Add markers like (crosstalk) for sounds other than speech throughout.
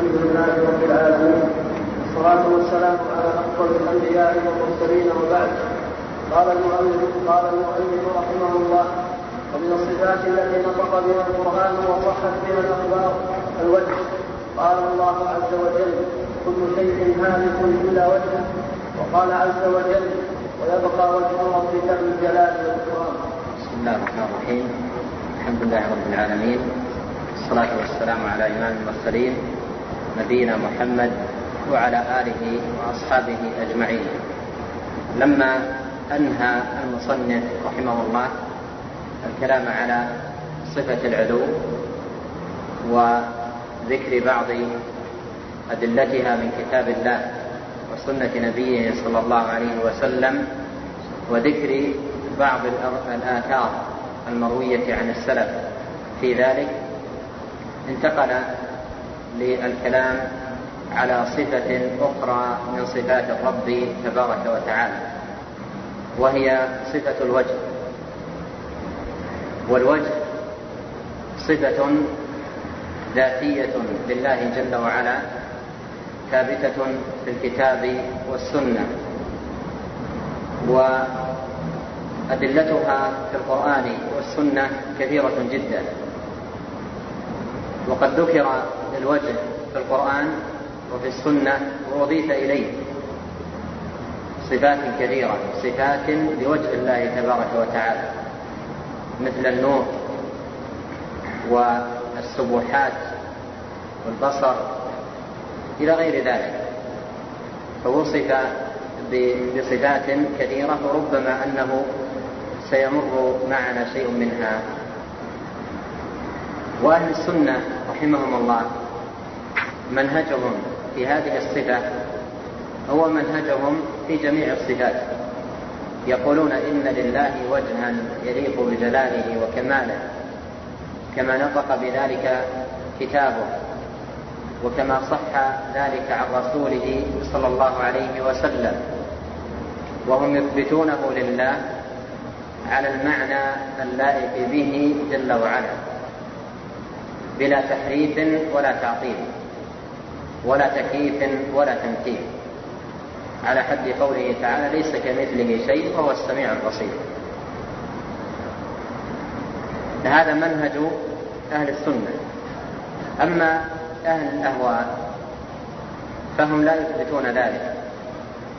الحمد لله رب العالمين والصلاة والسلام على أفضل الأنبياء والمرسلين وبعد. قال المؤلف قال المؤلف رحمه الله ومن الصفات التي نطق بها القرآن وصحت بها الأخبار الوجه. قال الله عز وجل كل شيء هالك إلا وجهه. وقال عز وجل ويبقى وجه ربك ذو الجلال والإكرام. بسم الله الرحمن الرحيم. الحمد لله رب العالمين والصلاة والسلام على إمام المرسلين نبينا محمد وعلى آله وأصحابه أجمعين. لما أنهى المصنف رحمه الله الكلام على صفة العلو وذكر بعض أدلتها من كتاب الله وسنة نبيه صلى الله عليه وسلم وذكر بعض الآثار المروية عن السلف. في ذلك انتقل للكلام على صفة أخرى من صفات الرب تبارك وتعالى وهي صفة الوجه. والوجه صفة ذاتية لله جل وعلا ثابتة في الكتاب والسنة. وأدلتها في القرآن والسنة كثيرة جدا. وقد ذكر الوجه في القرآن وفي السنة وأضيف إليه صفات كثيرة صفات لوجه الله تبارك وتعالى مثل النور والسبحات والبصر إلى غير ذلك. فوصف بصفات كثيرة وربما أنه سيمر معنا شيء منها. وأهل السنة رحمهم الله منهجهم في هذه الصفة هو منهجهم في جميع الصفات. يقولون إن لله وجها يليق بجلاله وكماله كما نطق بذلك كتابه وكما صح ذلك عن رسوله صلى الله عليه وسلم. وهم يثبتونه لله على المعنى اللائق به جل وعلا بلا تحريف ولا تعطيل. ولا تكييف ولا تمثيل على حد قوله تعالى ليس كمثله شيء وهو السميع البصير. هذا منهج أهل السنة. أما أهل الأهواء فهم لا يثبتون ذلك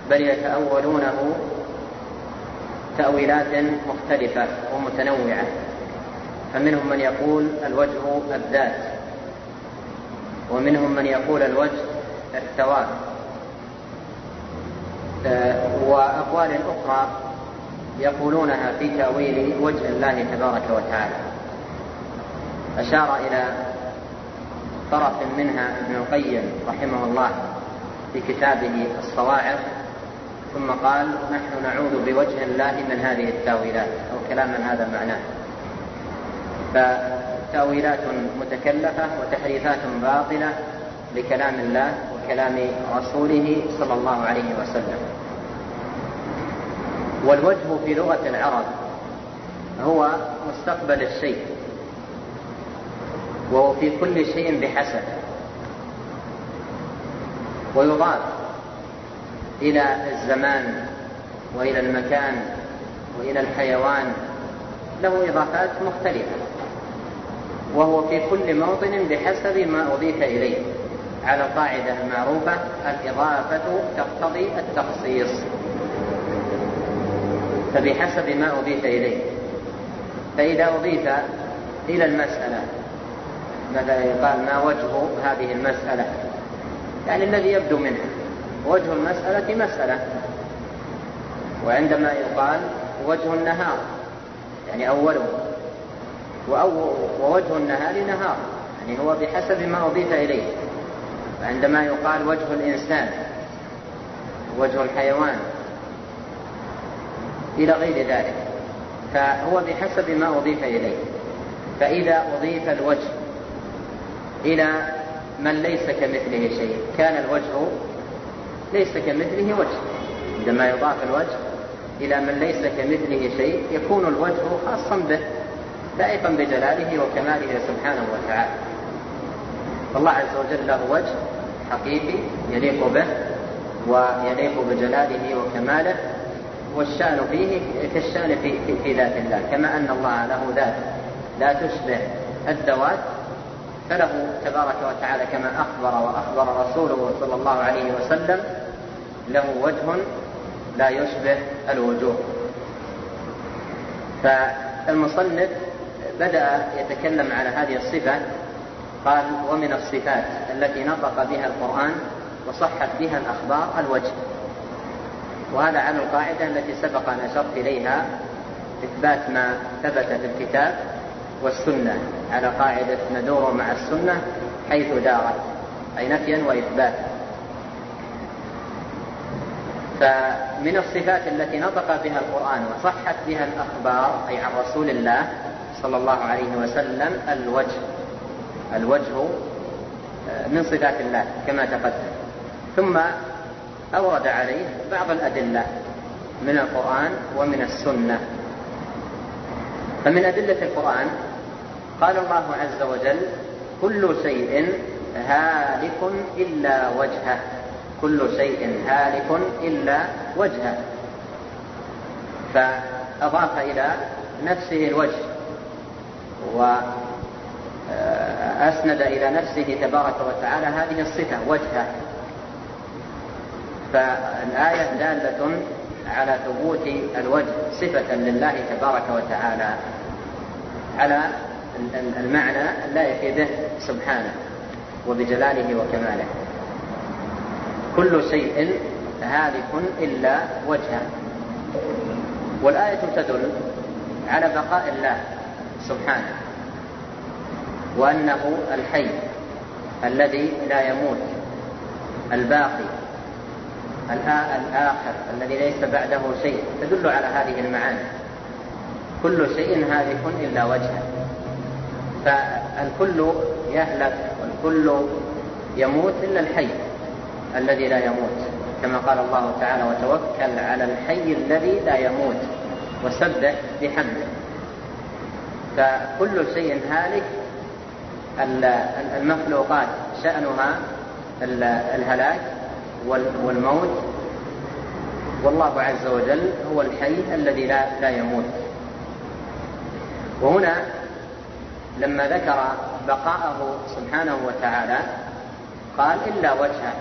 بل يتأولونه تأويلات مختلفة ومتنوعة. فمنهم من يقول الوجه الذات. ومنهم من يقول الوجه الثواب. وأقوال أخرى يقولونها في تأويل وجه الله تبارك وتعالى. أشار إلى طرف منها ابن القيم رحمه الله في كتابه الصواعق ثم قال نحن نعوذ بوجه الله من هذه التأويلات. أو كلاما هذا معناه. فتاويلات متكلفة وتحريفات باطلة لكلام الله وكلام رسوله صلى الله عليه وسلم. والوجه في لغة العرب هو مستقبل الشيء وهو في كل شيء بحسب ويضاف إلى الزمان وإلى المكان وإلى الحيوان له إضافات مختلفة. وهو في كل موطن بحسب ما أضيف إليه. على القاعدة المعروفة الإضافة تقتضي التخصيص. فبحسب ما أضيف إليه. فإذا أضيف إلى المسألة مثلا يقال؟ ما وجه هذه المسألة؟ يعني الذي يبدو منها. وجه المسألة مسألة. وعندما يقال وجه النهار يعني أوله. ووجه النهار نهار. يعني هو بحسب ما أضيف إليه. وعندما يقال وجه الإنسان وجه الحيوان إلى غير ذلك. فهو بحسب ما أضيف إليه. فإذا أضيف الوجه إلى من ليس كمثله شيء كان الوجه ليس كمثله وجه. عندما يضاف الوجه إلى من ليس كمثله شيء يكون الوجه خاصا به. لائقا بجلاله وكماله سبحانه وتعالى. فالله عز وجل له وجه حقيقي يليق به ويليق بجلاله وكماله والشأن فيه كالشأن في, في, في ذات الله. كما أن الله له ذات لا تشبه الذوات فله تبارك وتعالى كما أخبر وأخبر رسوله صلى الله عليه وسلم له وجه لا يشبه الوجوه. فالمصنف بدأ يتكلم على هذه الصفة قال ومن الصفات التي نطق بها القرآن وصحت بها الأخبار الوجه. وهذا على القاعدة التي سبق أن أشرت إليها إثبات ما ثبت في الكتاب والسنة على قاعدة ندور مع السنة حيث دارت أي نفيا وإثباتا. فمن الصفات التي نطق بها القرآن وصحت بها الأخبار أي عن رسول الله صلى الله عليه وسلم الوجه الوجه آه، من صفات الله كما تقدم. ثم أورد عليه بعض الأدلة من القرآن ومن السنة. فمن أدلة القرآن قال الله عز وجل كل شيء هالك إلا وجهه كل شيء هالك إلا وجهه. فأضاف إلى نفسه الوجه. وأسند إلى نفسه تبارك وتعالى هذه الصفة وجهه. فالآية دالة على ثبوت الوجه صفة لله تبارك وتعالى على المعنى لا يفيده سبحانه وبجلاله وكماله. كل شيء هالك إلا وجهه. والآية تدل على بقاء الله. سبحانه. وأنه الحي الذي لا يموت الباقي الآخر الذي ليس بعده شيء. تدل على هذه المعاني. كل شيء هالك إلا وجهه. فالكل يهلك والكل يموت إلا الحي الذي لا يموت. كما قال الله تعالى وتوكل على الحي الذي لا يموت وسبح بحمده. فكل شيء هالك. المخلوقات شأنها الهلاك والموت. والله عز وجل هو الحي الذي لا لا يموت. وهنا لما ذكر بقاءه سبحانه وتعالى قال إلا وجهه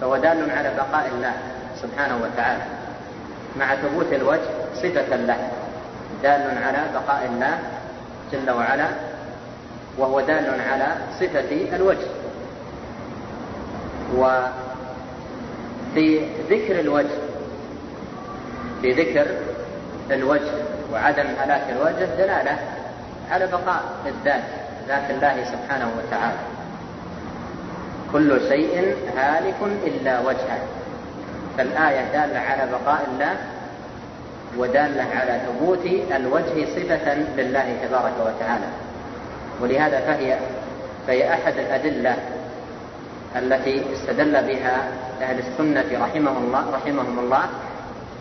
فهو دال على بقاء الله سبحانه وتعالى مع ثبوت الوجه صفة له. دال على بقاء الله جل وعلا وهو دال على صفة الوجه. وفي ذكر الوجه في ذكر الوجه وعدم هلاك الوجه دلالة على بقاء الذات ذات الله سبحانه وتعالى. كل شيء هالك إلا وجهه. فالآية دالة على بقاء الله ودالة على ثبوت الوجه صفة لله تبارك وتعالى. ولهذا فهي فهي أحد الأدلة التي استدل بها أهل السنة رحمهم الله رحمهم الله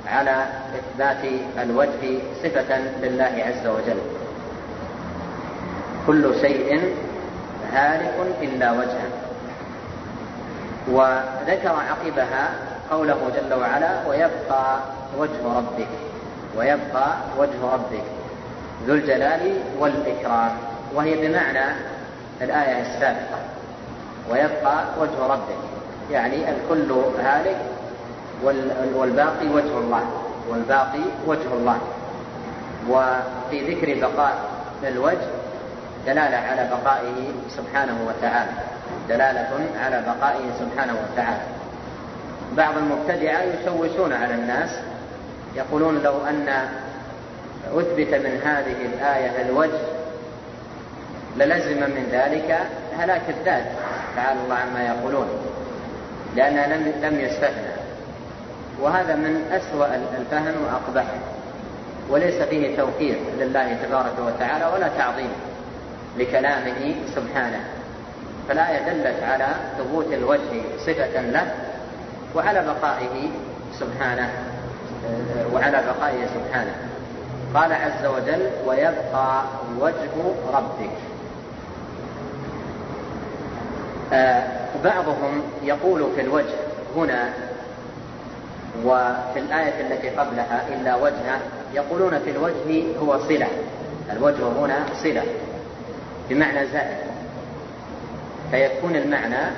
على إثبات الوجه صفة لله عز وجل. كل شيء هالك إلا وجهه. وذكر عقبها قوله جل وعلا ويبقى وجه ربك. ويبقى وجه ربك. ذو الجلال والإكرام. وهي بمعنى الآية السابقة. ويبقى وجه ربك. يعني الكل هالك والباقي وجه الله. والباقي وجه الله. وفي ذكر بقاء الوجه دلالة على بقائه سبحانه وتعالى. دلالة على بقائه سبحانه وتعالى. بعض المبتدعة يشوشون على الناس يقولون لو أن أثبت من هذه الآية الوجه للزم من ذلك هلاك الذات تعالى الله عما يقولون لأنها لم لم يستثنى. وهذا من أسوأ الفهم وأقبحه وليس فيه توقير لله تبارك وتعالى ولا تعظيم لكلامه سبحانه. فالآية دلت على ثبوت الوجه صفة له وعلى بقائه سبحانه. وعلى بقائه سبحانه. قال عز وجل ويبقى وجه ربك. آه بعضهم يقول في الوجه هنا وفي الآية التي قبلها إلا وجهه يقولون في الوجه هو صلة. الوجه هنا صلة بمعنى زائد. فيكون المعنى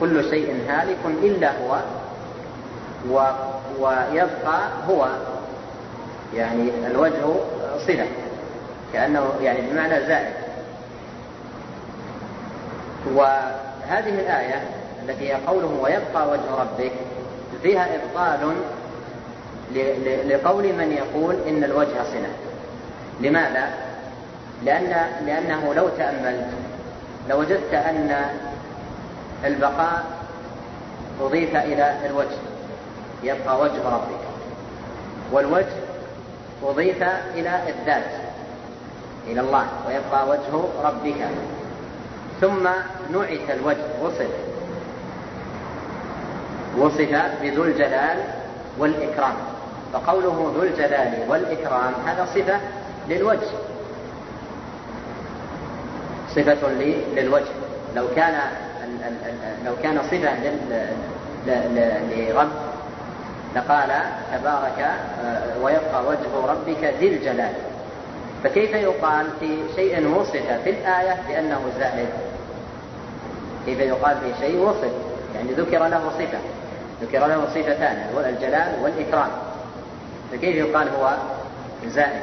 كل شيء هالك إلا هو و ويبقى هو يعني الوجه صلة كأنه يعني بمعنى زائد. وهذه الآية التي هي قوله ويبقى وجه ربك فيها إبطال لقول من يقول إن الوجه صلة. لماذا؟ لأن لأنه لو تأملت لوجدت أن البقاء أضيف إلى الوجه. يبقى وجه ربك. والوجه أضيف إلى الذات إلى الله ويبقى وجه ربك. ثم نعت الوجه وصف. وصف بذو الجلال والإكرام. فقوله ذو الجلال والإكرام هذا صفة للوجه. صفة للوجه. لو كان لو كان صفة لرب لقال تبارك آه، ويبقى وجه ربك ذي الجلال. فكيف يقال في شيء وصف في الآية بأنه زائد؟ كيف يقال في شيء وصف؟ يعني ذكر له صفة. ذكر له صفتان الجلال والإكرام. فكيف يقال هو زائد؟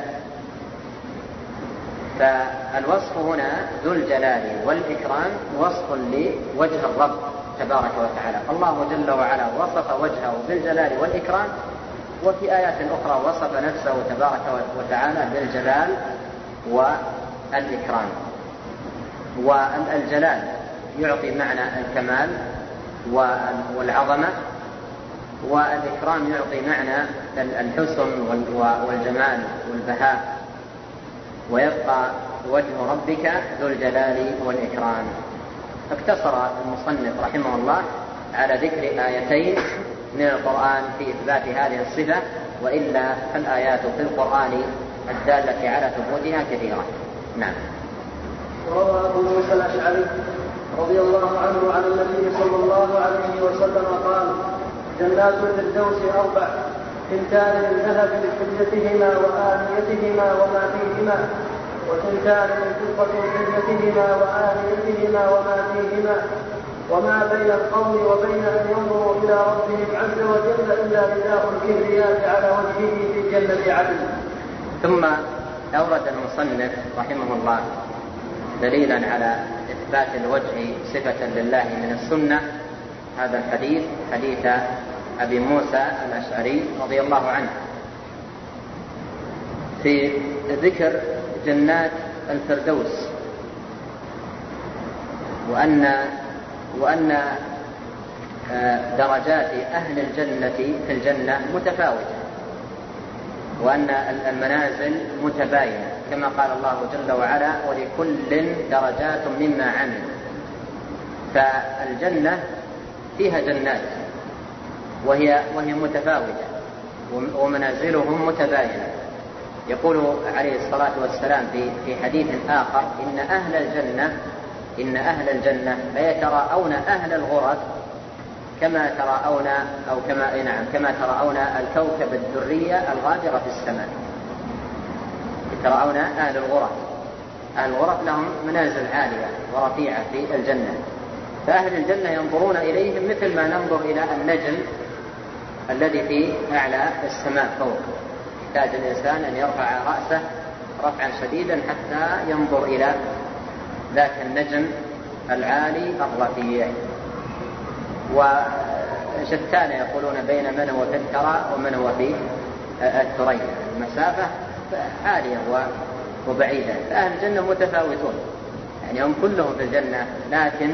فالوصف هنا ذو الجلال والإكرام وصف لوجه الرب. تبارك وتعالى. الله جل وعلا وصف وجهه بالجلال والإكرام وفي آيات أخرى وصف نفسه تبارك وتعالى بالجلال والإكرام. والجلال يعطي معنى الكمال والعظمة والإكرام يعطي معنى الحسن والجمال والبهاء. ويبقى وجه ربك ذو الجلال والإكرام. اقتصر المصنف رحمه الله على ذكر آيتين من القرآن في إثبات هذه الصفة وإلا فالآيات في القرآن الدالة على ثبوتها كثيرة. نعم. وروى أبو موسى الأشعري رضي الله عنه عن النبي صلى الله عليه وسلم قال جنات الفردوس أربع ثنتان من ذهب لحجتهما وآنيتهما وما فيهما. وثنتان من فضة لحجتهما وآنيتهما وما فيهما وما بين القوم وبين أن ينظروا إلى ربهم عز وجل إلا رداء الكبرياء على وجهه في جنة عدن. ثم أورد المصنف رحمه الله دليلا على إثبات الوجه صفة لله من السنة هذا الحديث حديث أبي موسى الأشعري رضي الله عنه في ذكر جنات الفردوس. وأن وأن آه، درجات أهل الجنة في الجنة متفاوتة. وأن المنازل متباينة. كما قال الله جل وعلا ولكل درجات مما عمل فالجنة فيها جنات. وهي وهي متفاوتة. ومنازلهم متباينة. يقول عليه الصلاة والسلام في في حديث آخر إن أهل الجنة إن أهل الجنة ليتراءون أهل الغرف كما تراءون أو كما إيه نعم كما تراءون الكوكب الدرية الغابرة في السماء. يتراءون أهل الغرف. أهل الغرف لهم منازل عالية ورفيعة في الجنة. فأهل الجنة ينظرون إليهم مثل ما ننظر إلى النجم الذي في أعلى السماء فوق. يحتاج الإنسان أن يرفع رأسه رفعا شديدا حتى ينظر إلى ذاك النجم العالي الرفيع. وشتان يقولون بين من هو في الثرى ومن هو في الثريا. المسافة عالية وبعيدة. فأهل الجنة متفاوتون. يعني هم كلهم في الجنة لكن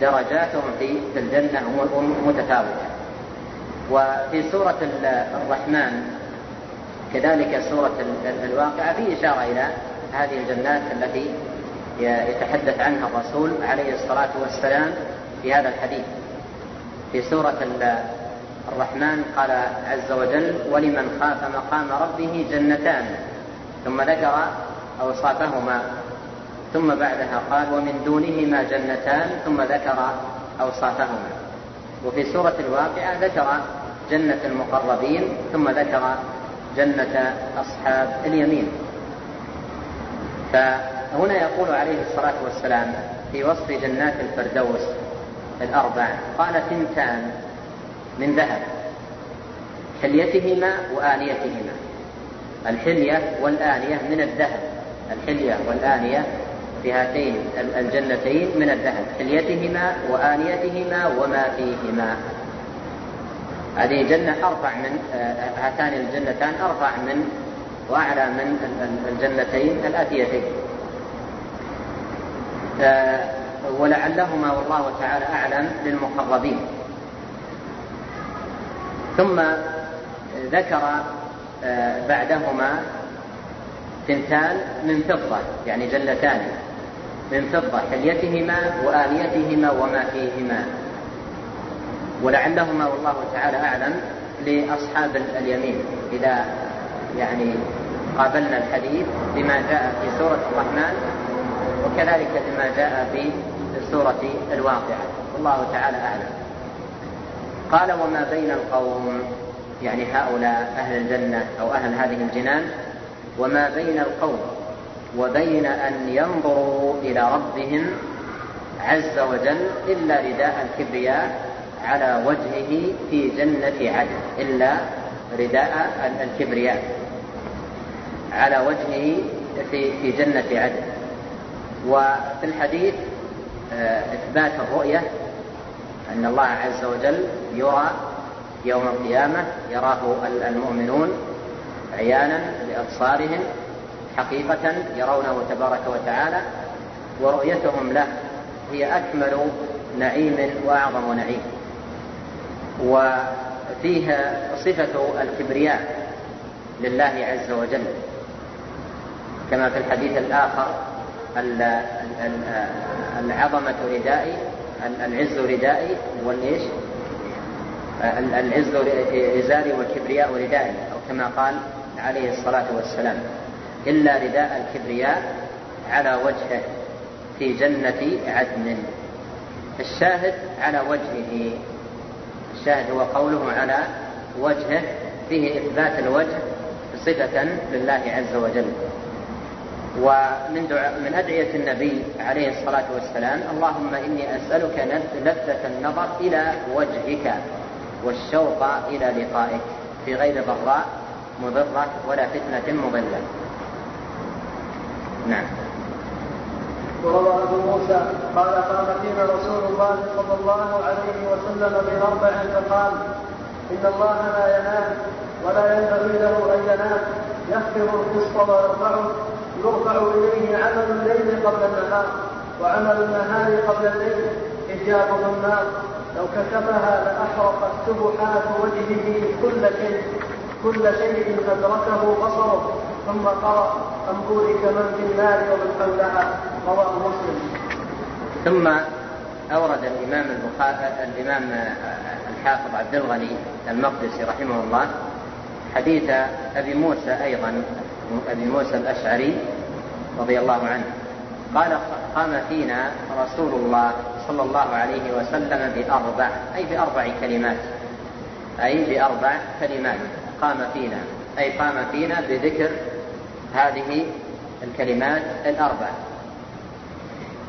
درجاتهم في الجنة متفاوتة. وفي سورة الرحمن كذلك سورة الواقعة في إشارة إلى هذه الجنات التي يتحدث عنها الرسول عليه الصلاة والسلام في هذا الحديث. في سورة الرحمن قال عز وجل ولمن خاف مقام ربه جنتان ثم ذكر أوصافهما. ثم بعدها قال ومن دونهما جنتان ثم ذكر أوصافهما. وفي سورة الواقعة ذكر جنة المقربين ثم ذكر جنة أصحاب اليمين. فهنا يقول عليه الصلاة والسلام في وصف جنات الفردوس الأربع قال ثنتان من ذهب حليتهما وآنيتهما. الحلية والآنية من الذهب الحلية والآنية في هاتين الجنتين من الذهب حليتهما وآنيتهما وما فيهما. هذه جنة أرفع من هاتان الجنتان أرفع من وأعلى من الجنتين الآتيتين. ولعلهما والله تعالى أعلم للمقربين. ثم ذكر بعدهما ثنتان من فضة يعني جنتان من فضة حليتهما وآنيتهما وما فيهما. ولعلهما والله تعالى أعلم لأصحاب اليمين إذا يعني قابلنا الحديث بما جاء في سورة الرحمن وكذلك بما جاء في سورة الواقعة. والله تعالى أعلم. قال وما بين القوم يعني هؤلاء أهل الجنة أو أهل هذه الجنان وما بين القوم وبين أن ينظروا إلى ربهم عز وجل إلا رداء الكبرياء على وجهه في جنة عدن إلا رداء الكبرياء. على وجهه في في جنة عدن. وفي الحديث آه، إثبات الرؤية أن الله عز وجل يرى يوم القيامة يراه المؤمنون عيانا بأبصارهم حقيقة يرونه تبارك وتعالى ورؤيتهم له هي أكمل نعيم وأعظم نعيم. وفيها صفة الكبرياء لله عز وجل كما في الحديث الآخر العظمة ردائي العز ردائي والإيش العز إزاري والكبرياء ردائي أو كما قال عليه الصلاة والسلام إلا رداء الكبرياء على وجهه في جنة عدن الشاهد على وجهه الشاهد هو قوله على وجهه فيه إثبات الوجه صفة لله عز وجل. ومن دعاء من أدعية النبي عليه الصلاة والسلام اللهم إني أسألك لذة النظر إلى وجهك والشوق إلى لقائك في غير ضراء مضرة ولا فتنة مضلة. نعم. وروى أبو موسى قال قام فينا رسول الله صلى الله عليه وسلم باربع فقال إن الله لا ينام ولا ينبغي له أن ينام يخفض القسط ويرفعه يرفع إليه عمل الليل قبل النهار وعمل النهار قبل الليل حجاب النار لو كشفها لأحرقت سبحات وجهه كل شيء. كل شيء ادركه بصره ثم قرأ أم بورك من في النار ومن حولها رواه مسلم. ثم أورد الإمام البخاري الإمام الحافظ عبد الغني المقدسي رحمه الله حديث أبي موسى أيضا أبي موسى الأشعري رضي الله عنه. قال قام فينا رسول الله صلى الله عليه وسلم بأربع أي بأربع كلمات. أي بأربع كلمات. قام فينا أي قام فينا بذكر هذه الكلمات الأربع.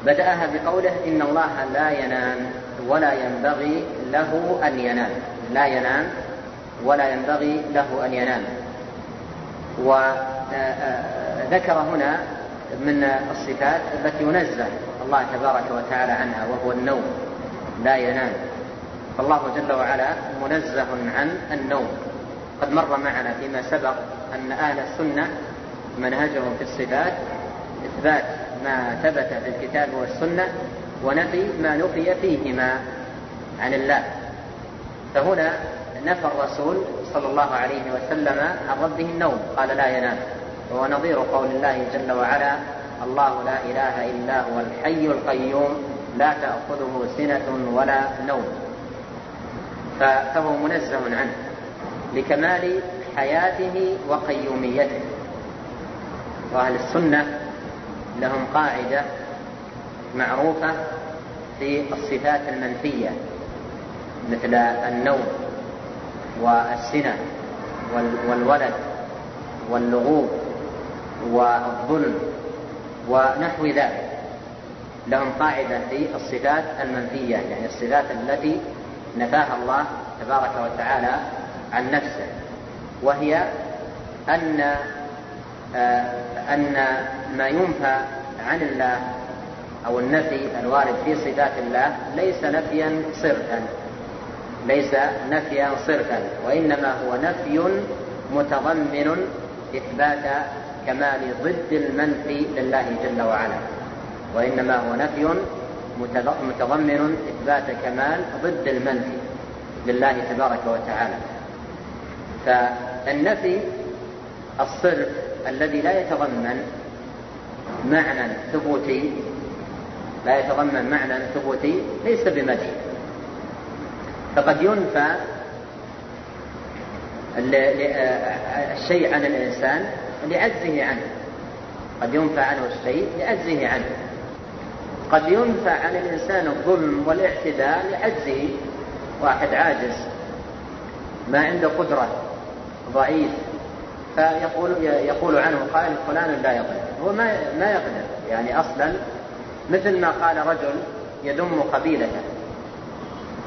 بدأها بقوله إن الله لا ينام ولا ينبغي له أن ينام. لا ينام ولا ينبغي له أن ينام. وذكر هنا من الصفات التي ينزه الله تبارك وتعالى عنها وهو النوم لا ينام. فالله جل وعلا منزه عن النوم. قد مر معنا فيما سبق أن أهل السنة منهجهم في الصفات إثبات ما ثبت في الكتاب والسنة ونفي ما نفي فيهما عن الله. فهنا نفى الرسول صلى الله عليه وسلم عن ربه النوم قال لا ينام. وهو نظير قول الله جل وعلا الله لا إله إلا هو الحي القيوم لا تأخذه سنة ولا نوم. فهو منزه عنه. لكمال حياته وقيوميته. وأهل السنة لهم قاعدة معروفة في الصفات المنفية مثل النوم والسنة والولد واللغوب والظلم ونحو ذلك. لهم قاعدة في الصفات المنفية يعني الصفات التي نفاها الله تبارك وتعالى عن نفسه وهي أن آه، أن ما ينفى عن الله أو النفي الوارد في صفات الله ليس نفيا صرفا ليس نفيا صرفا وإنما هو نفي متضمن إثبات كمال ضد المنفي لله جل وعلا وإنما هو نفي متضمن إثبات كمال ضد المنفي لله تبارك وتعالى. فالنفي الصرف الذي لا يتضمن معنى ثبوتي لا يتضمن معنى ثبوتي ليس بمدح فقد ينفى الشيء عن الإنسان لعجزه عنه. قد ينفى عنه الشيء لعجزه عنه. قد ينفى عن الإنسان الظلم والاعتداء لعجزه. واحد عاجز ما عنده قدرة. ضعيف. فيقول يقول عنه قائل فلان لا يقدر. هو ما ما يقدر. يعني أصلا مثل ما قال رجل يذم قبيلته.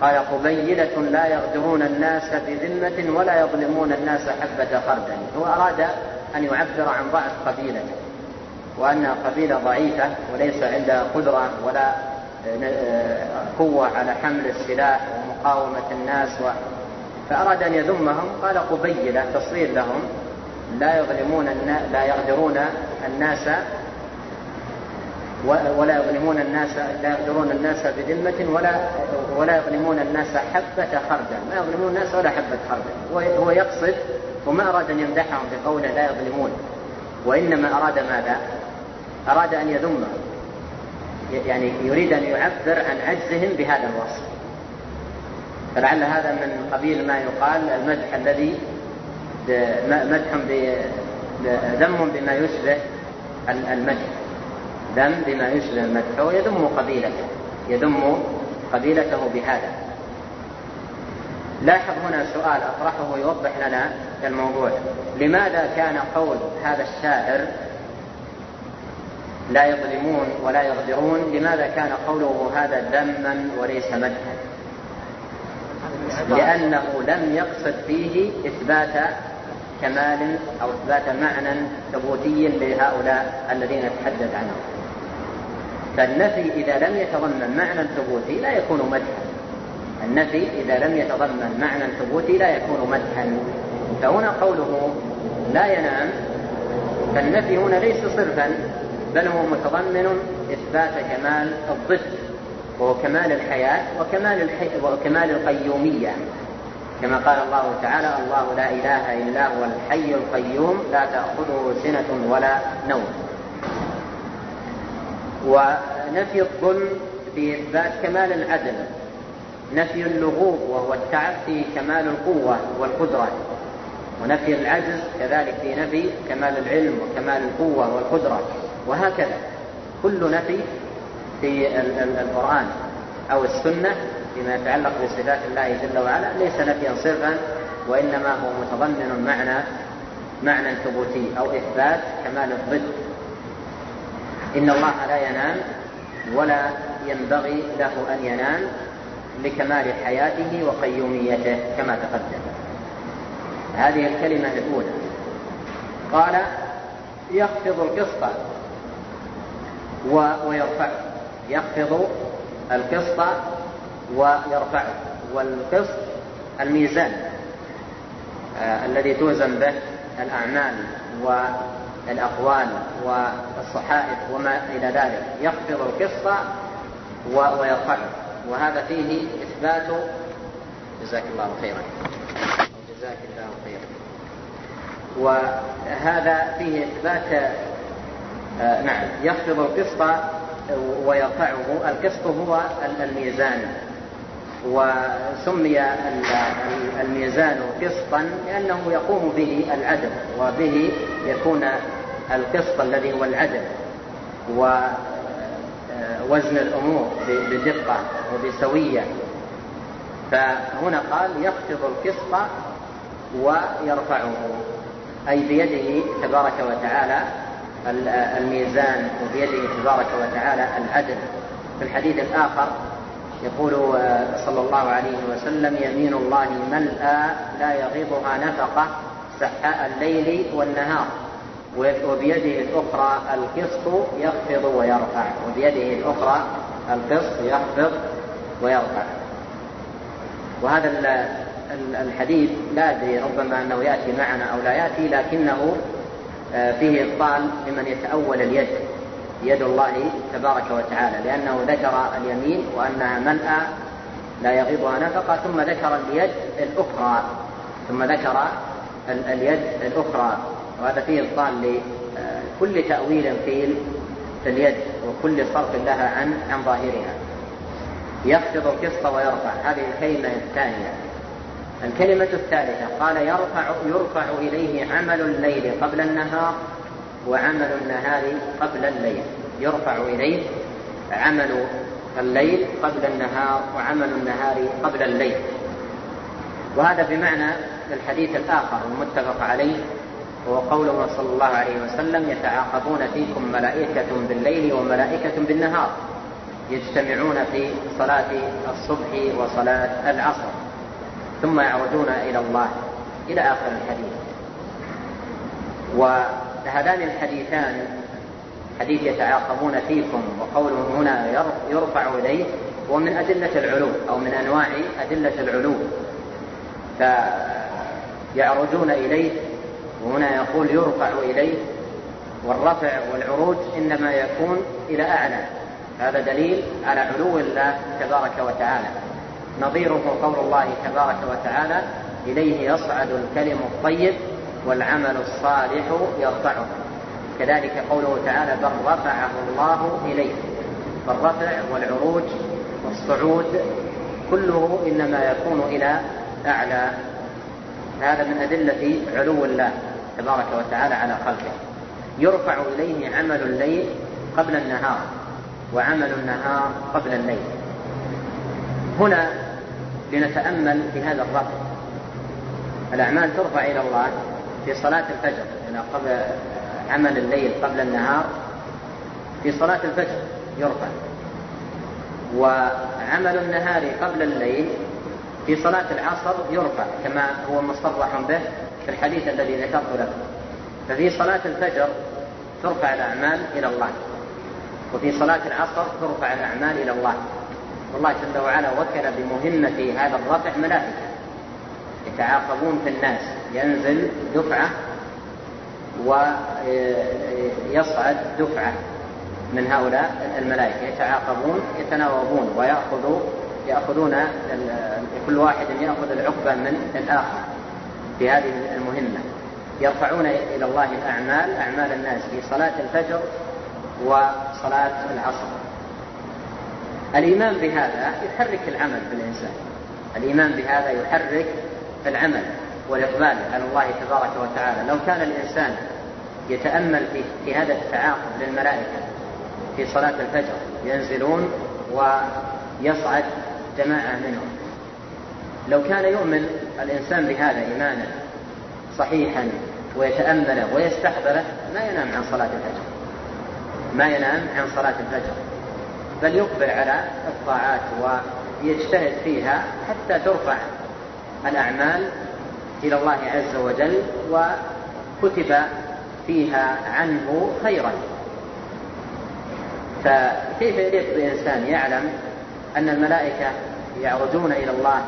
قال قبيلة لا يغدرون الناس بذمة ولا يظلمون الناس حبة خردل. هو أراد أن يعبر عن ضعف قبيلته. وأنها قبيلة ضعيفة وليس عندها قدرة ولا قوة على حمل السلاح ومقاومة الناس و... فأراد أن يذمهم قال قبيلة تصير لهم. لا يظلمون. لا يغدرون الناس ولا يظلمون الناس لا يغدرون الناس بذمة ولا ولا يظلمون الناس حبة خردل. ما يظلمون الناس ولا حبة خردل. هو يقصد وما أراد أن يمدحهم بقوله لا يظلمون. وإنما أراد ماذا؟ أراد أن يذمهم. يعني يريد أن يعبر عن عجزهم بهذا الوصف. فلعل هذا من قبيل ما يقال المدح الذي مدح ذم بما يشبه المدح. ذم بما يشبه المدح. ويذم قبيلته. يذم قبيلته بهذا. لاحظ هنا سؤال أطرحه يوضح لنا الموضوع. لماذا كان قول هذا الشاعر لا يظلمون ولا يغدرون؟ لماذا كان قوله هذا ذما وليس مدحا؟ لأنه لم يقصد فيه إثبات كمال أو إثبات معنى ثبوتي لهؤلاء الذين تحدث عنهم. فالنفي إذا لم يتضمن معنى ثبوتي لا يكون مدحا. النفي إذا لم يتضمن معنى ثبوتي لا يكون مدحا. فهنا قوله لا ينام. فالنفي هنا ليس صرفا بل هو متضمن إثبات كمال الضد. وهو كمال الحياة وكمال الحي... وكمال القيومية. كما قال الله تعالى الله لا إله إلا هو الحي القيوم لا تأخذه سنة ولا نوم. ونفي الظلم في إثبات كمال العدل. نفي اللغوب وهو التعب في كمال القوة والقدرة. ونفي العجز كذلك في نفي كمال العلم وكمال القوة والقدرة. وهكذا. كل نفي في القرآن أو السنة فيما يتعلق بصفات الله جل وعلا ليس نفيا صرفا وإنما هو متضمن معنى معنى ثبوتي أو إثبات كمال الضد. إن الله لا ينام ولا ينبغي له أن ينام لكمال حياته وقيوميته كما تقدم. هذه الكلمة الأولى. قال يخفض القسط ويرفعه. يخفض القسط ويرفعه والقسط الميزان آه الذي توزن به الأعمال والأقوال والصحائف وما إلى ذلك. يخفض القسط ويرفعه. وهذا فيه إثبات جزاك الله خيرا. جزاك الله خيرا. وهذا فيه إثبات آه نعم يخفض القسط ويرفعه القسط هو الميزان. وسمي الميزان قسطا لأنه يقوم به العدل وبه يكون القسط الذي هو العدل وزن الأمور بدقة وبسوية. فهنا قال يخفض القسط ويرفعه أي بيده تبارك وتعالى. الميزان وبيده تبارك وتعالى العدل. في الحديث الآخر يقول صلى الله عليه وسلم يمين الله ملأى لا يغيضها نفقة سحاء الليل والنهار. وبيده الأخرى القسط يخفض ويرفع. وبيده الأخرى القسط يخفض ويرفع. وهذا الحديث لا أدري ربما أنه يأتي معنا أو لا يأتي لكنه آه، فيه إبطال لمن يتأول اليد يد الله تبارك وتعالى لأنه ذكر اليمين وأنها ملأى لا يغيضها نفقة ثم ذكر اليد الأخرى ثم ذكر اليد الأخرى. وهذا فيه إبطال لكل تأويل في اليد وكل صرف لها عن عن ظاهرها. يخفض القسط ويرفع هذه الكلمة الثانية. الكلمة الثالثة قال يرفع يرفع إليه عمل الليل قبل النهار وعمل النهار قبل الليل. يرفع إليه عمل الليل قبل النهار وعمل النهار قبل الليل. وهذا بمعنى الحديث الآخر المتفق عليه وهو قوله صلى الله عليه وسلم يتعاقبون فيكم ملائكة بالليل وملائكة بالنهار يجتمعون في صلاة الصبح وصلاة العصر. ثم يعرجون إلى الله إلى آخر الحديث. وهذان الحديثان حديث يتعاقبون فيكم وقوله هنا يرفع إليه هو من أدلة العلو أو من أنواع أدلة العلو. فيعرجون إليه وهنا يقول يرفع إليه والرفع والعروج إنما يكون إلى أعلى. هذا دليل على علو الله تبارك وتعالى. نظيره قول الله تبارك وتعالى إليه يصعد الكلم الطيب والعمل الصالح يرفعه. كذلك قوله تعالى بل رفعه الله إليه. فالرفع والعروج والصعود كله إنما يكون إلى أعلى. هذا من أدلة علو الله تبارك وتعالى على خلقه. يرفع إليه عمل الليل قبل النهار وعمل النهار قبل الليل. هنا لنتأمل في هذا الرفع الأعمال ترفع إلى الله في صلاة الفجر يعني قبل عمل الليل قبل النهار في صلاة الفجر يرفع. وعمل النهار قبل الليل في صلاة العصر يرفع كما هو مصرح به في الحديث الذي ذكرت لكم ففي صلاة الفجر ترفع الأعمال إلى الله وفي صلاة العصر ترفع الأعمال إلى الله. والله جل وعلا وكل بمهمة هذا الرفع ملائكة. يتعاقبون في الناس. ينزل دفعة ويصعد دفعة من هؤلاء الملائكة. يتعاقبون يتناوبون ويأخذوا يأخذون كل واحد يأخذ العقبة من الآخر في هذه المهمة. يرفعون إلى الله الأعمال أعمال الناس في صلاة الفجر وصلاة العصر. الإيمان بهذا يحرك العمل في الإنسان. الإيمان بهذا يحرك العمل والإقبال على الله تبارك وتعالى. لو كان الإنسان يتأمل في, في هذا التعاقب للملائكة في صلاة الفجر ينزلون ويصعد جماعة منهم. لو كان يؤمن الإنسان بهذا إيمانا صحيحا ويتأمله ويستحضره ما ينام عن صلاة الفجر. ما ينام عن صلاة الفجر. بل يقبل على الطاعات ويجتهد فيها حتى ترفع الأعمال إلى الله عز وجل وكتب فيها عنه خيرا. فكيف يليق بإنسان يعلم أن الملائكة يعرجون إلى الله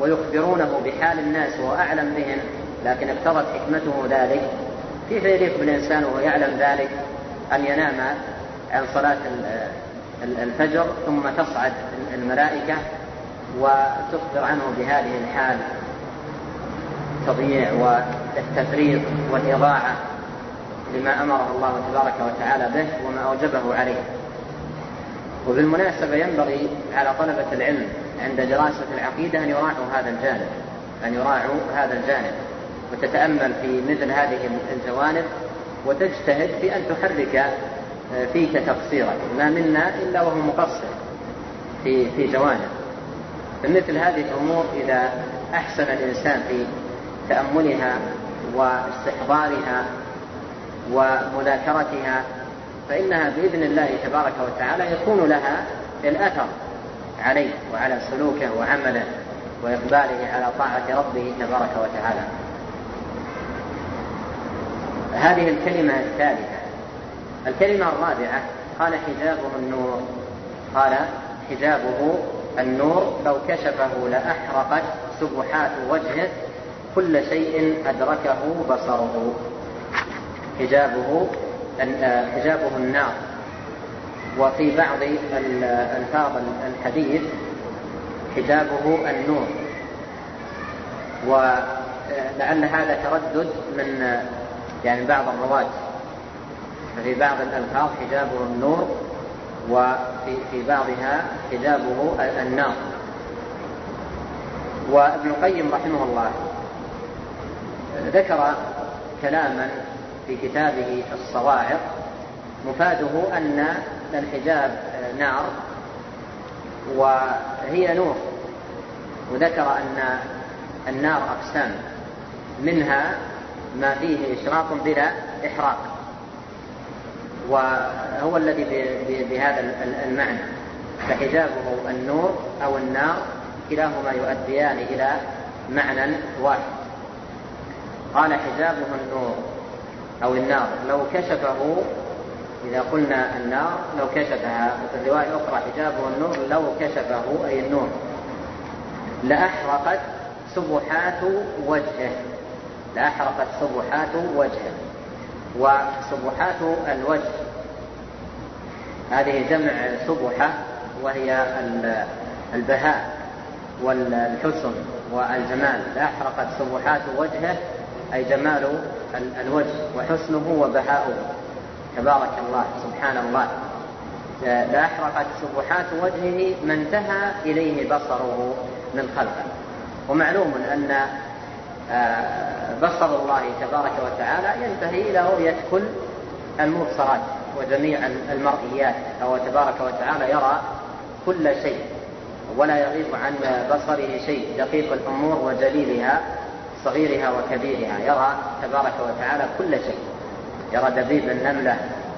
ويخبرونه بحال الناس وهو أعلم بهم لكن اقتضت حكمته ذلك؟ كيف يليق بالإنسان وهو يعلم ذلك أن ينام عن صلاة الفجر ثم تصعد الملائكة وتخبر عنه بهذه الحال التضييع والتفريط والإضاعة لما أمره الله تبارك وتعالى به وما أوجبه عليه. وبالمناسبة ينبغي على طلبة العلم عند دراسة العقيدة أن يراعوا هذا الجانب أن يراعوا هذا الجانب وتتأمل في مثل هذه الجوانب وتجتهد في أن تحرك فيك تقصيرا ما منا إلا وهو مقصر في في جوانب. فمثل هذه الأمور إذا أحسن الإنسان في تأملها واستحضارها ومذاكرتها فإنها بإذن الله تبارك وتعالى يكون لها الأثر عليه وعلى سلوكه وعمله وإقباله على طاعة ربه تبارك وتعالى. هذه الكلمة الثالثة. الكلمة الرابعة قال حجابه النور. قال حجابه النور لو كشفه لأحرقت سبحات وجهه كل شيء أدركه بصره. حجابه حجابه النار. وفي بعض الفاظ الحديث حجابه النور. ولعل هذا تردد من يعني بعض الرواة. ففي بعض الألفاظ حجابه النور وفي في بعضها حجابه النار. وابن القيم رحمه الله ذكر كلاما في كتابه الصواعق مفاده أن الحجاب نار وهي نور. وذكر أن النار أقسام منها ما فيه إشراق بلا إحراق. وهو الذي بهذا المعنى فحجابه النور أو النار كلاهما يؤديان إلى معنى واحد. قال حجابه النور أو النار لو كشفه إذا قلنا النار لو كشفها وفي الرواية الأخرى حجابه النور لو كشفه أي النور لأحرقت سبحات وجهه لأحرقت سبحات وجهه. وسبحات الوجه. هذه جمع سبحة وهي البهاء والحسن والجمال. لأحرقت سبحات وجهه أي جمال الوجه وحسنه وبهاؤه. تبارك الله سبحان الله. لأحرقت سبحات وجهه ما انتهى إليه بصره من خلقه. ومعلوم أن بصر الله تبارك وتعالى ينتهي إلى رؤية كل المبصرات وجميع المرئيات. فهو تبارك وتعالى يرى كل شيء ولا يغيب عن بصره شيء دقيق الأمور وجليلها صغيرها وكبيرها. يرى تبارك وتعالى كل شيء. يرى دبيب النملة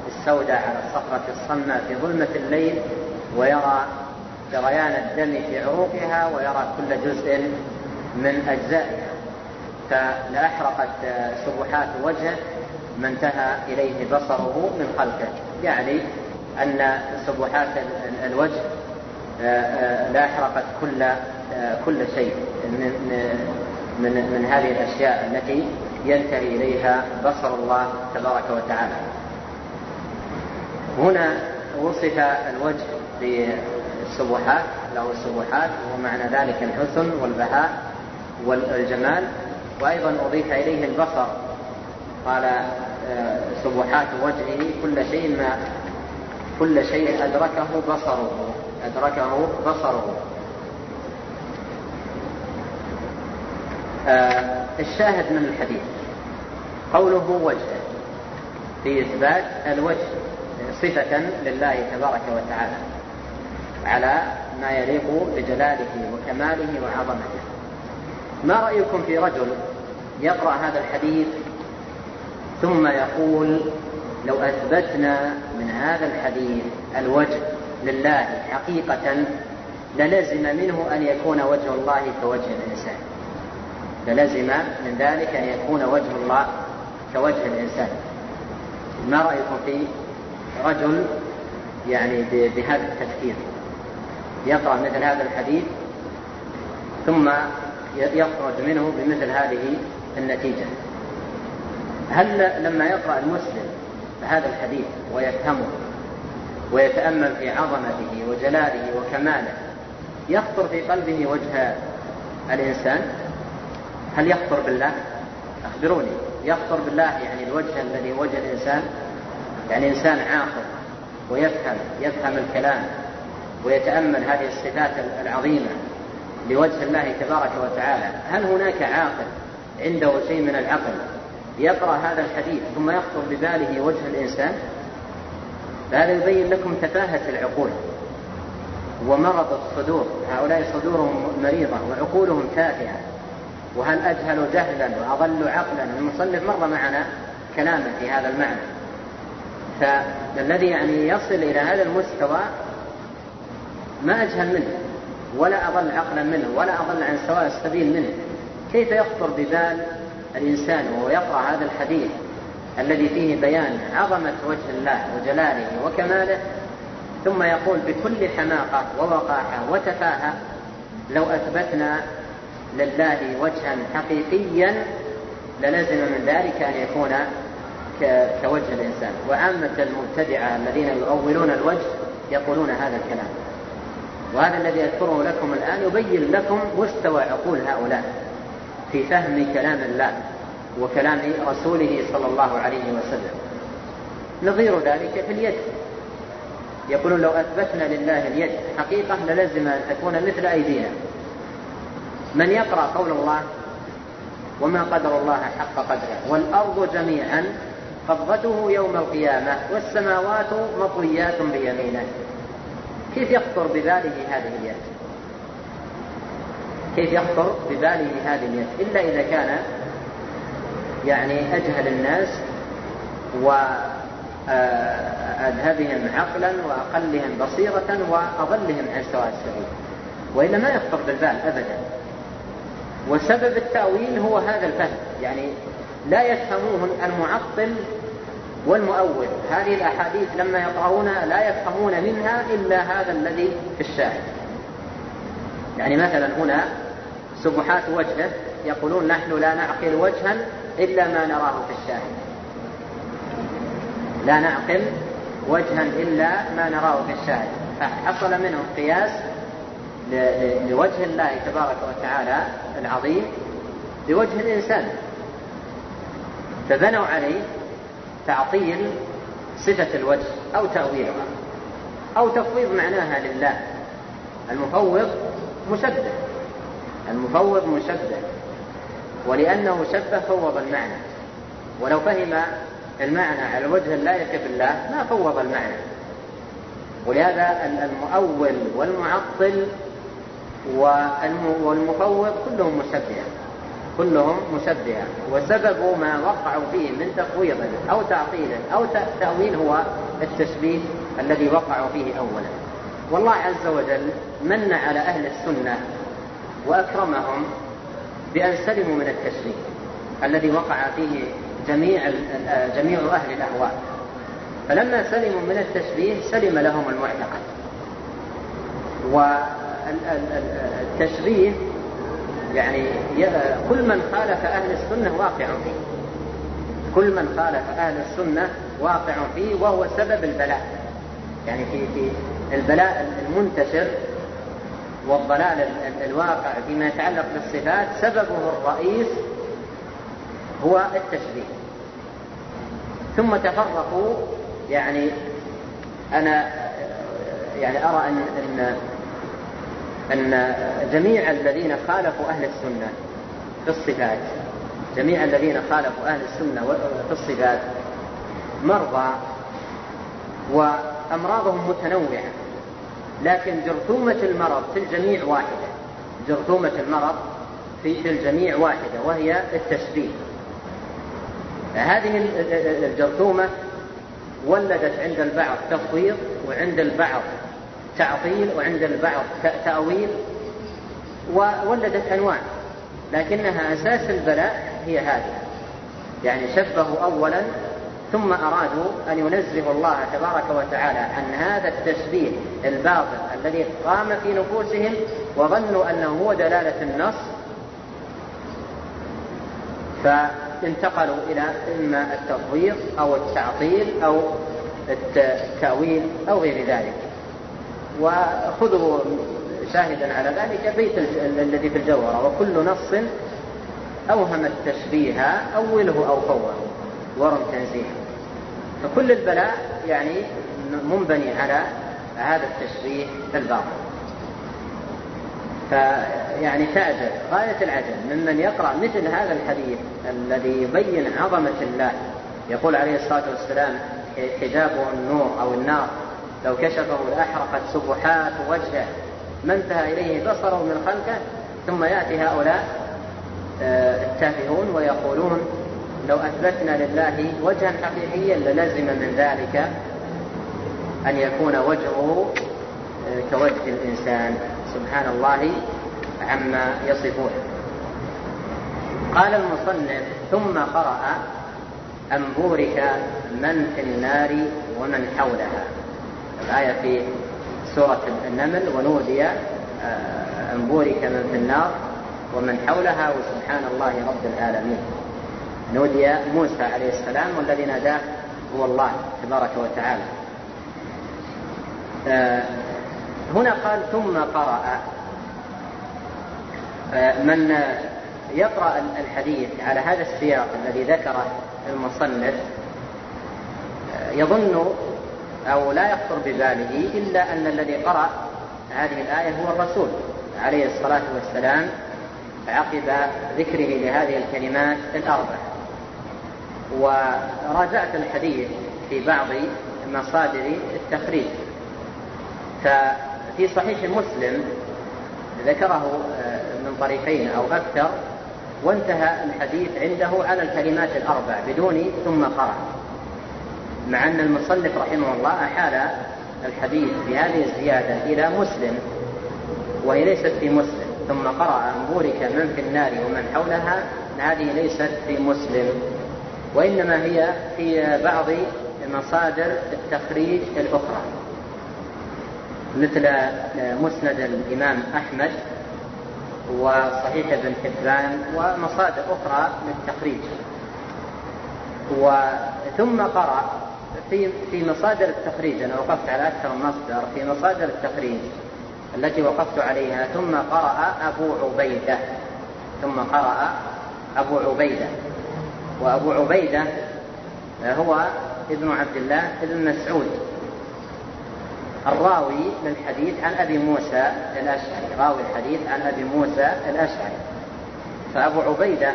السوداء على الصخرة الصماء في ظلمة الليل ويرى جريان الدم في عروقها ويرى كل جزء من أجزائها فلأحرقت سبحات وجهه ما انتهى إليه بصره من خلقه. يعني أن سبحات الوجه لأحرقت كل كل شيء من من من هذه الأشياء التي ينتهي إليها بصر الله تبارك وتعالى. هنا وصف الوجه بالسبحات له السبحات ومعنى ذلك الحسن والبهاء والجمال. وأيضا أضيف إليه البصر. قال آه، سبحات وجهه كل شيء ما كل شيء أدركه بصره أدركه بصره. آه، الشاهد من الحديث قوله وجه في إثبات الوجه صفة لله تبارك وتعالى على ما يليق بجلاله وكماله وعظمته. ما رأيكم في رجل يقرأ هذا الحديث ثم يقول لو أثبتنا من هذا الحديث الوجه لله حقيقة للزم منه أن يكون وجه الله كوجه الإنسان. للزم من ذلك أن يكون وجه الله كوجه الإنسان. ما رأيكم في رجل يعني بهذا التفكير؟ يقرأ مثل هذا الحديث ثم يخرج منه بمثل هذه النتيجة. هل لما يقرأ المسلم هذا الحديث ويفهمه ويتأمل في عظمته وجلاله وكماله يخطر في قلبه وجه الإنسان؟ هل يخطر بالله؟ أخبروني. يخطر بالله يعني الوجه الذي وجه الإنسان؟ يعني إنسان عاقل ويفهم يفهم الكلام ويتأمل هذه الصفات العظيمة لوجه الله تبارك وتعالى. هل هناك عاقل عنده شيء من العقل يقرأ هذا الحديث ثم يخطر بباله وجه الإنسان؟ فهذا يبين لكم تفاهة العقول ومرض الصدور. هؤلاء صدورهم مريضة وعقولهم تافهة. وهل أجهل جهلا وأضل عقلا؟ المصنف مر معنا كلامه في هذا المعنى. فالذي يعني يصل إلى هذا المستوى ما أجهل منه. ولا أضل عقلا منه ولا أضل عن سواء السبيل منه. كيف يخطر ببال الإنسان وهو يقرأ هذا الحديث الذي فيه بيان عظمة وجه الله وجلاله وكماله ثم يقول بكل حماقة ووقاحة وتفاهة لو أثبتنا لله وجها حقيقيا للزم من ذلك أن يكون كوجه الإنسان. وعامة المبتدعة الذين يؤولون الوجه يقولون هذا الكلام. وهذا الذي أذكره لكم الآن يبين لكم مستوى عقول هؤلاء في فهم كلام الله وكلام رسوله صلى الله عليه وسلم. نظير ذلك في اليد. يقولون لو أثبتنا لله اليد حقيقة للزم أن تكون مثل أيدينا. من يقرأ قول الله وما قدر الله حق قدره والأرض جميعا قبضته يوم القيامة والسماوات مطويات بيمينه. كيف يخطر بباله هذه اليد؟ كيف يخطر بباله هذه اليد؟ إلا إذا كان يعني أجهل الناس وأذهبهم عقلا وأقلهم بصيرة وأضلهم عن سواء السبيل. وإلا ما يخطر بالبال أبدا. وسبب التأويل هو هذا الفهم. يعني لا يفهمون المعطل والمؤول. هذه الأحاديث لما يقرؤونها لا يفهمون منها إلا هذا الذي في الشاهد. يعني مثلا هنا سبحات وجهه يقولون نحن لا نعقل وجها إلا ما نراه في الشاهد. لا نعقل وجها إلا ما نراه في الشاهد. فحصل منهم قياس لوجه الله تبارك وتعالى العظيم بوجه الإنسان. فبنوا عليه تعطيل صفة الوجه أو تأويلها أو تفويض معناها لله. المفوض مشبه المفوض مشبه ولأنه شبه فوض المعنى. ولو فهم المعنى على وجه اللائق بالله ما فوض المعنى. ولهذا المؤول والمعطل والمفوض كلهم مشبهة كلهم مشبهة. وسبب ما وقعوا فيه من تفويض أو تعطيل أو تأويل هو التشبيه الذي وقعوا فيه أولا. والله عز وجل من على أهل السنة وأكرمهم بأن سلموا من التشبيه الذي وقع فيه جميع جميع أهل الأهواء. فلما سلموا من التشبيه سلم لهم المعتقد. والتشبيه يعني كل من خالف أهل السنة واقع فيه. كل من خالف أهل السنة واقع فيه وهو سبب البلاء. يعني في في البلاء المنتشر والضلال الواقع فيما يتعلق بالصفات سببه الرئيس هو التشبيه. ثم تفرقوا يعني أنا يعني أرى أن أن أن جميع الذين خالفوا أهل السنة في الصفات جميع الذين خالفوا أهل السنة في الصفات مرضى وأمراضهم متنوعة لكن جرثومة المرض في الجميع واحدة جرثومة المرض في الجميع واحدة وهي التشبيه. هذه الجرثومة ولدت عند البعض تفويض وعند البعض تعطيل وعند البعض تأويل وولدت أنواع لكنها أساس البلاء هي هذه. يعني شبهوا أولا ثم أرادوا أن ينزهوا الله تبارك وتعالى عن هذا التشبيه الباطل الذي قام في نفوسهم وظنوا أنه هو دلالة النص. فانتقلوا إلى إما التفويض أو التعطيل أو التأويل أو غير ذلك. وخذوا شاهدا على ذلك بيت الذي في الجوهرة وكل نص أوهم التشبيه أوله أو فوه ورم تنزيه فكل البلاء يعني منبني على هذا التشبيه الباطل. فيعني تعجب غاية العجب ممن يقرأ مثل هذا الحديث الذي يبين عظمة الله. يقول عليه الصلاة والسلام حجابه النور أو النار لو كشفه لأحرقت سبحات وجهه ما انتهى إليه بصره من خلقه ثم يأتي هؤلاء آه، التافهون ويقولون لو أثبتنا لله وجها حقيقيا للزم من ذلك أن يكون وجهه آه، كوجه الإنسان. سبحان الله عما يصفون. قال المصنف ثم قرأ أن بورك من في النار ومن حولها. الآية في سورة النمل ونودي آه، أن بورك من في النار ومن حولها وسبحان الله رب العالمين. نودي موسى عليه السلام والذي ناداه هو الله تبارك وتعالى. آه، هنا قال ثم قرأ. آه، من يقرأ الحديث على هذا السياق الذي ذكره المصنف يظن أو لا يخطر بباله إلا أن الذي قرأ هذه الآية هو الرسول عليه الصلاة والسلام عقب ذكره لهذه الكلمات الأربع. وراجعت الحديث في بعض مصادر التخريج. ففي صحيح مسلم ذكره آه، من طريقين أو أكثر وانتهى الحديث عنده على الكلمات الأربع بدون ثم قرأ. مع أن المصنف رحمه الله أحال الحديث بهذه الزيادة إلى مسلم وهي ليست في مسلم ثم قرأ أن بورك من في النار ومن حولها هذه ليست في مسلم وإنما هي في بعض مصادر التخريج الأخرى مثل مسند الإمام أحمد وصحيح ابن حبان ومصادر أخرى للتخريج. وثم قرأ في في مصادر التخريج. أنا وقفت على أكثر من مصدر في مصادر التخريج التي وقفت عليها. ثم قرأ أبو عبيدة. ثم قرأ أبو عبيدة. وأبو عبيدة هو ابن عبد الله ابن مسعود. الراوي للحديث عن أبي موسى الأشعري. راوي الحديث عن أبي موسى الأشعري. فأبو عبيدة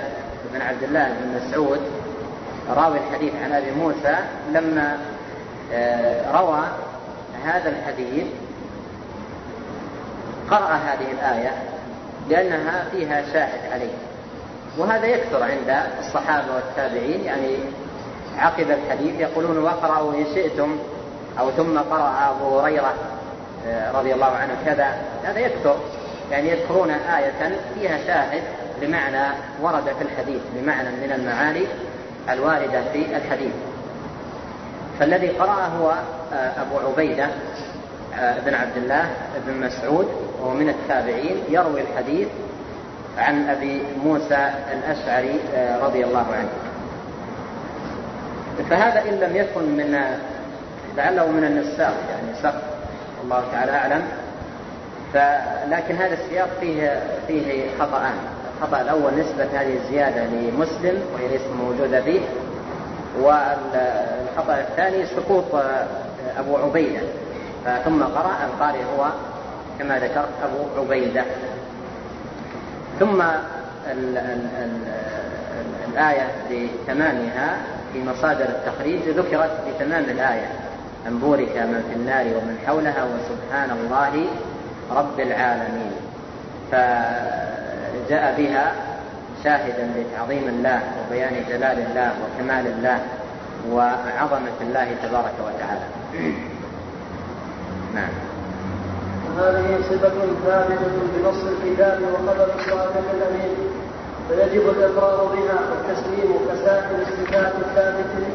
بن عبد الله بن مسعود راوي الحديث عن أبي موسى لما آه، روى هذا الحديث قرأ هذه الآية لأنها فيها شاهد عليه. وهذا يكثر عند الصحابة والتابعين يعني عقب الحديث يقولون واقرأوا إن شئتم أو ثم قرأ أبو هريرة آه، رضي الله عنه كذا. هذا يكثر يعني يذكرون آية فيها شاهد لمعنى ورد في الحديث بمعنى من المعاني. الواردة في الحديث. فالذي قرأ هو آه، أبو عبيدة آه، بن عبد الله بن مسعود وهو من التابعين يروي الحديث عن أبي موسى الأشعري رضي الله عنه. فهذا إن لم يكن من لعله من النساق يعني سق الله تعالى أعلم. فلكن هذا السياق فيه فيه خطأان. الخطأ الأول نسبة هذه الزيادة لمسلم وهي ليست موجودة فيه والخطأ الثاني سقوط أبو عبيدة. ثم قرأ القارئ هو كما ذكرت أبو عبيدة. ثم ال ال ال الآية بتمامها في مصادر التخريج ذكرت بتمام الآية. أن بورك من في النار ومن حولها وسبحان الله رب العالمين. فجاء بها شاهدا لتعظيم الله وبيان جلال الله وكمال الله وعظمة الله تبارك وتعالى. (clears throat) نعم. وهذه صفة ثابتة بنص الكتاب وخبر الصادق الأمين. فيجب الإقرار بها والتسليم كسائر الصفات الثابتة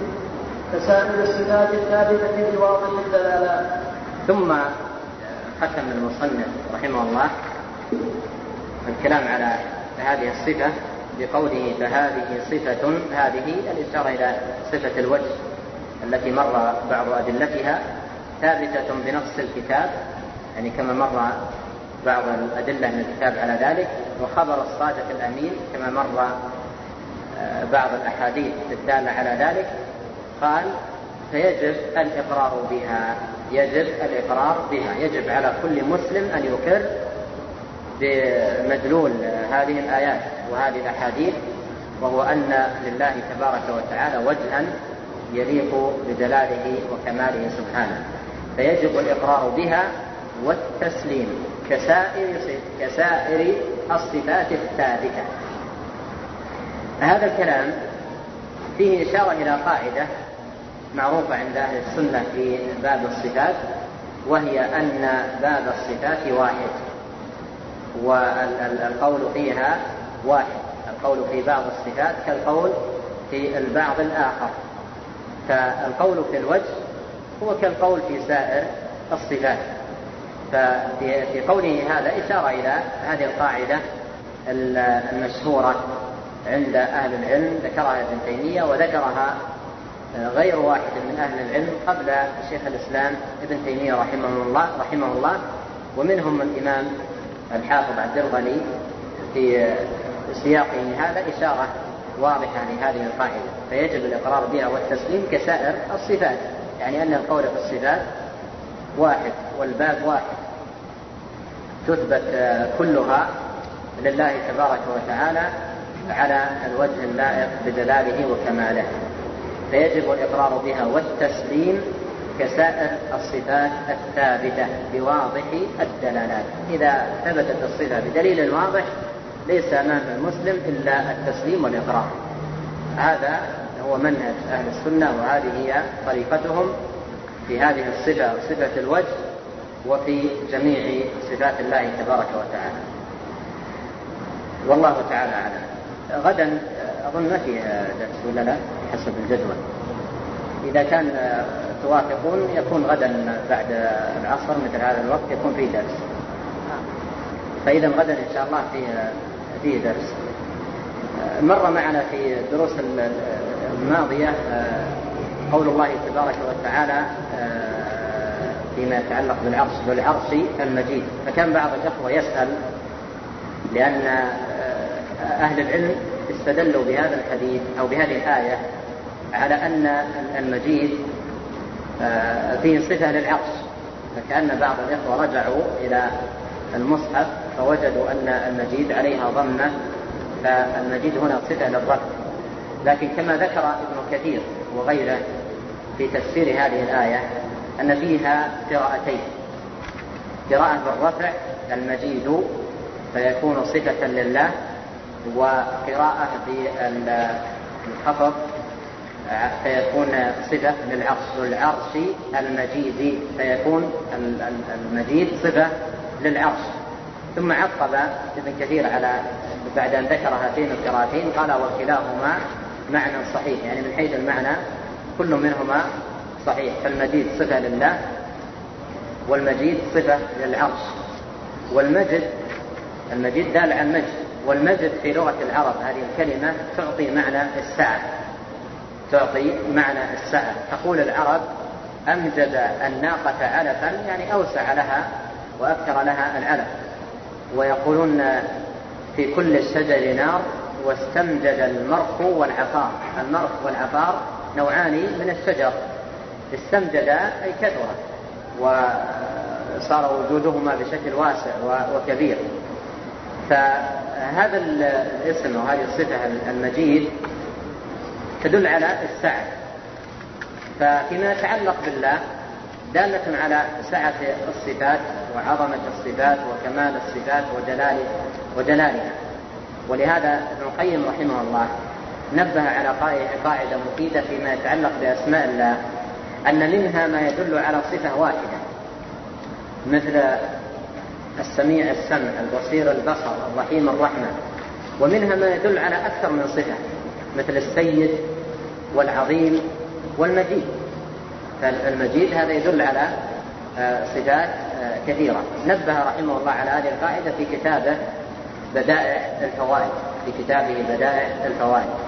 كسائر الصفات الثابتة بواضح الدلالات. ثم ختم المصنف رحمه الله الكلام على هذه الصفة بقوله فهذه صفة هذه الإشارة إلى صفة الوجه التي مر بعض أدلتها ثابتة بنص الكتاب يعني كما مر بعض الأدلة من الكتاب على ذلك وخبر الصادق الأمين كما مر آه، بعض الأحاديث الدالة على ذلك. قال فيجب الإقرار بها يجب الإقرار بها يجب على كل مسلم أن يقر بمدلول هذه الآيات وهذه الأحاديث وهو أن لله تبارك وتعالى وجها يليق بجلاله وكماله سبحانه. فيجب الإقرار بها والتسليم كسائر كسائر الصفات الثابتة. هذا الكلام فيه إشارة إلى قاعدة معروفة عند أهل السنة في باب الصفات وهي أن باب الصفات واحد. والقول فيها واحد. القول في بعض الصفات كالقول في البعض الآخر. فالقول في الوجه هو كالقول في سائر الصفات. ففي قوله هذا إشارة إلى هذه القاعدة المشهورة عند أهل العلم ذكرها ابن تيمية وذكرها غير واحد من أهل العلم قبل شيخ الإسلام ابن تيمية رحمه الله رحمه الله. ومنهم الإمام الحافظ عبد الغني في سياقه هذا إشارة واضحة لهذه القاعدة فيجب الإقرار بها والتسليم كسائر الصفات يعني أن القول في الصفات واحد والباب واحد. تثبت كلها لله تبارك وتعالى على الوجه اللائق بجلاله وكماله. فيجب الإقرار بها والتسليم كسائر الصفات الثابتة بواضح الدلالات. إذا ثبتت الصفة بدليل واضح ليس أمام المسلم إلا التسليم والإقرار. هذا هو منهج أهل السنة وهذه هي طريقتهم في هذه الصفة صفة الوجه وفي جميع صفات الله تبارك وتعالى. والله تعالى أعلم. غدا أظن ما في درس ولا لا؟ حسب الجدول. إذا كان توافقون يكون غدا بعد العصر مثل هذا الوقت يكون في درس. فإذا غدا إن شاء الله فيه فيه درس. مر معنا في الدروس الماضية قول الله تبارك وتعالى فيما يتعلق بالعرش بالعرش المجيد. فكان بعض الإخوة يسأل لأن أهل العلم استدلوا بهذا الحديث أو بهذه الآية على أن المجيد فيه صفة للعرش فكأن بعض الإخوة رجعوا إلى المصحف فوجدوا أن المجيد عليها ضمة فالمجيد هنا صفة للرفع لكن كما ذكر ابن كثير وغيره في تفسير هذه الآية أن فيها قراءتين. قراءة بالرفع المجيد فيكون صفة لله وقراءة بالخفض فيكون صفة للعرش والعرش المجيد فيكون المجيد صفة للعرش. ثم عقب ابن كثير على بعد أن ذكر هاتين القراءتين قال وكلاهما معنى صحيح يعني من حيث المعنى كل منهما صحيح. فالمجيد صفة لله والمجيد صفة للعرش. والمجد المجيد دال على المجد. والمجد في لغة العرب هذه الكلمة تعطي معنى السعة تعطي معنى السعة تقول العرب أمجد الناقة علفا يعني أوسع لها وأكثر لها العلف ويقولون في كل الشجر نار واستمجد المرخ والعفار المرخ والعفار نوعان من الشجر. استمجد أي كثر وصار وجودهما بشكل واسع وكبير. فهذا الاسم وهذه الصفة المجيد تدل على السعة. فيما يتعلق بالله دالة على سعة الصفات وعظمة الصفات وكمال الصفات وجلال وجلالها. ولهذا ابن القيم رحمه الله نبه على قاعدة مفيدة فيما يتعلق بأسماء الله أن منها ما يدل على صفة واحدة مثل السميع السمع البصير البصر الرحيم الرحمة. ومنها ما يدل على أكثر من صفة. مثل السيد والعظيم والمجيد. فالمجيد هذا يدل على آه، صفات آه، كثيرة. نبه رحمه الله على هذه القاعدة في كتابه بدائع الفوائد في كتابه بدائع الفوائد.